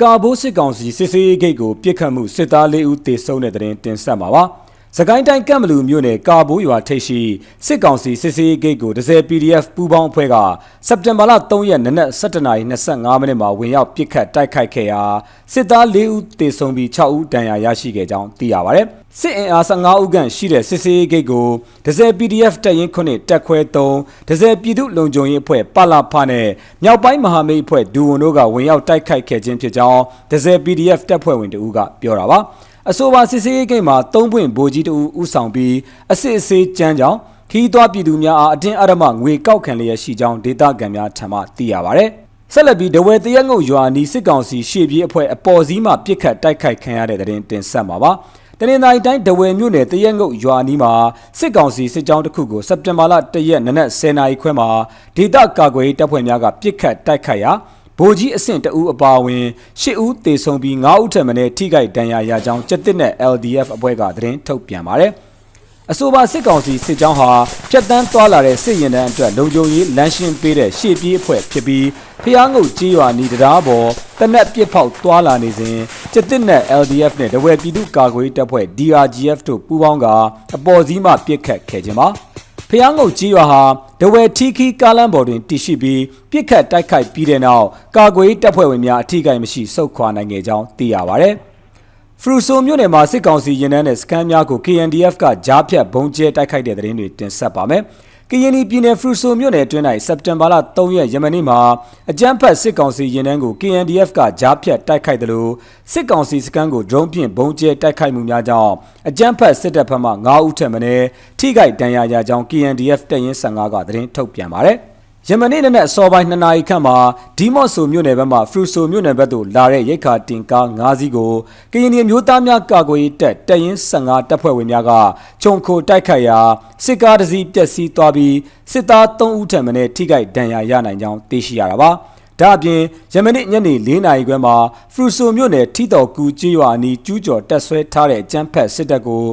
ကာဘိုးစစ်ကောင်စီစစ်စေးဂိတ်ကိုပြစ်ခတ်မှုစစ်သား၄ဦးတေဆုံးတဲ့တဲ့တင်တင်ဆက်မှာပါ။ စကိုင်းတိုင်းကံမလူမြို့နယ်ကာဘိုးရွာထိပ်ရှိစစ်ကောင်စီစစ်စေးဂိတ်ကိုဒဇယ် PDF ပူးပေါင်းအဖွဲ့ကစက်တင်ဘာလ3ရက်နနက်7:25မိနစ်မှာဝင်ရောက်ပစ်ခတ်တိုက်ခိုက်ခဲ့ရာစစ်သား၄ဦးတေဆုံးပြီး6ဦးဒဏ်ရာရရှိခဲ့ကြောင်းသိရပါတယ်။စစ်အင်အား15ဦးခန့်ရှိတဲ့စစ်စေးဂိတ်ကိုဒဇယ် PDF တပ်ရင်း9တက်ခွဲ3ဒဇယ်ပြည်သူလုံခြုံရေးအဖွဲ့ပလာဖနဲ့မြောက်ပိုင်းမဟာမိတ်အဖွဲ့ဒူဝန်တို့ကဝင်ရောက်တိုက်ခိုက်ခဲ့ခြင်းဖြစ်ကြောင်းဒဇယ် PDF တပ်ဖွဲ့ဝင်တဦးကပြောတာပါ။ အဆိုပါစစ်စေးဂိတ်မှာသုံးပွင့်ဗိုလ်ကြီးတူဦးဆောင်ပြီးအစစ်အဆေးကြမ်းကြောင်းခီးသွွားပြည်သူများအားအတင်းအဓမ္မငွေကောက်ခံလျက်ရှိကြောင်းဒေသခံများထံမှသိရပါဗျ။ဆက်လက်ပြီးဒဝဲတရက်ငုတ်ရွာနီစစ်ကောင်စီရှေ့ပြေးအဖွဲ့အပေါ်စီးမှပြစ်ခတ်တိုက်ခိုက်ခံရတဲ့တဲ့တင်တင်ဆက်မှာပါ။တနင်္သာရီတိုင်းဒဝယ်မြို့နယ်တရက်ငုတ်ရွာနီးမှာစစ်ကောင်စီစစ်ကြောင်းတစ်ခုကိုစက်တင်ဘာလ1ရက်နနက်10:00နာရီခွဲမှာဒေသကာကွယ်တပ်ဖွဲ့များကပြစ်ခတ်တိုက်ခိုက်ရာ ဗိုလ်ကြီးအဆင့်တဦးအပါအဝင်၈ဦးသေဆုံးပြီး9ဦးထက်မနည်းထိခိုက်ဒဏ်ရာရကြောင်းကြက်တစ်နဲ့ LDF အဖွဲ့ကသတင်းထုတ်ပြန်ပါတယ်။အဆိုပါစစ်ကောင်စီစစ်ကြောင်းဟာဖြတ်တန်းသွားလာတဲ့စစ်ရင်တန်းအတွက်လုံခြုံရေးလမ်းရှင်းပေးတဲ့ရှေ့ပြေးအဖွဲ့ဖြစ်ပြီးဖျားငုတ်ကြီးရွာနီတရားပေါ်တနက်ပစ်ဖောက်သွားလာနေစဉ်ကျစ်တစ်နဲ့ LDF နဲ့တဝဲပြည်သူ့ကာကွယ်တပ်ဖွဲ့ DRGF တို့ပူးပေါင်းကအပေါ်စီးမှပစ်ခတ်ခဲ့ခြင်းပါ။ဖျားငုတ်ကြီးရွာဟာ ဒဝဲထီခီကားလမ်းပေါ်တွင်တည်ရှိပြီးပြစ်ခတ်တိုက်ခိုက်ပြီးတဲ့နောက်ကာကွယ်တပ်ဖွဲ့ဝင်များအထိကိမရှိဆုတ်ခွာနိုင်ခဲ့ကြောင်းသိရပါဗျ။ဖရူဆိုမြို့နယ်မှာစစ်ကောင်စီရင်နှန်းတဲ့စကန်များကို KNDF ကကြားဖြတ်ဘုံကျဲတိုက်ခိုက်တဲ့တဲ့ရင်တွေတင်ဆက်ပါမယ်။ ကရင်ပြည်နယ်ဖရူဆိုမြို့နယ်အတွင်း၌စက်တင်ဘာလ3ရက်ယမနေ့မှာအကြမ်းဖက်စစ်ကောင်စီရင်နှန်းကို KNDF ကကြားဖြတ်တိုက်ခိုက်တယ်လို့စစ်ကောင်စီစခန်းကို drone ဖြင့်ဘုံကျဲတိုက်ခိုက်မှုများကြောင့်အကြမ်းဖက်စစ်တပ်ဘက်မှ9ဦးထက်မနည်းထိခိုက်ဒဏ်ရာရကြောင်း KNDF တပ်ရင်း15ကသတင်းထုတ်ပြန်ပါတယ်။ ယမနေ့နဲ့အစောပိုင်း2နာရီခန့်မှာဒီမော့ဆိုမြို့နယ်ဘက်မှဖရူဆိုမြို့နယ်ဘက်သို့လာတဲ့ရိတ်ခါတင်ကား၅စီးကိုကရင်ပြည်မျိုးသားများကာကွယ်ရေးတပ်တရင်15တပ်ဖွဲ့ဝင်များကခြုံခိုတိုက်ခိုက်ရာစစ်ကားတစ်စီးပျက်စီးသွားပြီးစစ်သား3ဦးထပ်မံထိခိုက်ဒဏ်ရာရနိုင်ကြောင်းသိရှိရတာပါဒါအပြင်ယမနေ့ညနေ၄နာရီခွဲမှာဖရူဆိုမြို့နယ်ထီတော်ကူကျေးရွာအနီးကျူးကျော်တက်ဆွဲထားတဲ့အကြမ်းဖက်စစ်တပ်ကို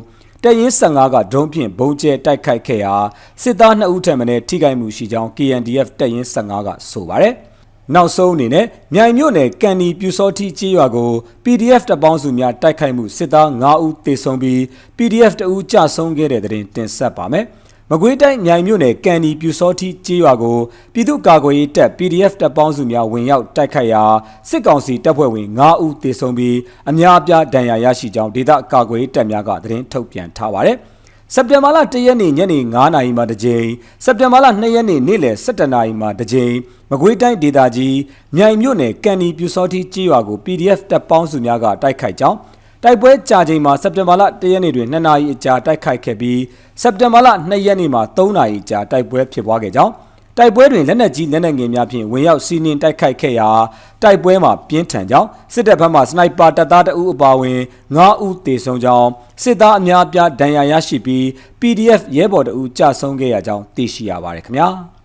တရင်15ကဒုံးဖြင့်ဘုံကျဲတိုက်ခိုက်ခဲ့ရာစစ်သား2ဦးထံမှထိခိုက်မှုရှိကြောင်း KNDF တရင်15ကဆိုပါတယ်။နောက်ဆုံးအနေနဲ့မြိုင်မြို့နယ်ကန်နီပြူစောတိကြေးရွာကို PDF တပ်ပေါင်းစုများတိုက်ခိုက်မှုစစ်သား9ဦးသေဆုံးပြီး PDF 2ဦးကြာဆုံးခဲ့တဲ့တဲ့တင်တင်ဆက်ပါမယ်။ မကွေးတိုင်းမြိုင်မြို့နယ်ကန်ဒီပြူစောတိကြေးရွာကိုပြည်သူ့ကာကွယ်ရေးတပ် PDF တပ်ပေါင်းစုများဝင်ရောက်တိုက်ခိုက်ရာစစ်ကောင်စီတပ်ဖွဲ့ဝင်9ဦးသေဆုံးပြီးအများအပြားဒဏ်ရာရရှိကြောင်းဒေသကာကွယ်ရေးတပ်များကသတင်းထုတ်ပြန်ထားပါတယ်။စက်တင်ဘာလ1ရက်နေ့ညနေ9:00နာရီမှတစ်ကြိမ်စက်တင်ဘာလ2ရက်နေ့နေ့လယ်17:00နာရီမှတစ်ကြိမ်မကွေးတိုင်းဒေသကြီးမြိုင်မြို့နယ်ကန်ဒီပြူစောတိကြေးရွာကို PDF တပ်ပေါင်းစုများကတိုက်ခိုက်ကြောင်း တိုက်ပွဲကြာချိန်မှာစက်တင်ဘာလ၁ရက်နေ့တွင်2နာရီအကြာတိုက်ခိုက်ခဲ့ပြီးစက်တင်ဘာလ2ရက်နေ့မှာ3နာရီကြာတိုက်ပွဲဖြစ်ပွားခဲ့ကြောင်းတိုက်ပွဲတွင်လက်နက်ကြီးလက်နက်ငယ်များဖြင့်ဝင်ရောက်စီးနင်းတိုက်ခိုက်ခဲ့ရာတိုက်ပွဲမှာပြင်းထန်ကြောင်းစစ်တပ်ဘက်မှစနိုက်ပါတပ်သားတအုပ်အပါအဝင်9ဦးသေဆုံးကြောင်းစစ်သားအများအပြားဒဏ်ရာရရှိပြီး PDF ရဲဘော်တအုပ်ကြဆုံးခဲ့ရကြောင်းသိရှိရပါတယ်ခင်ဗျာ။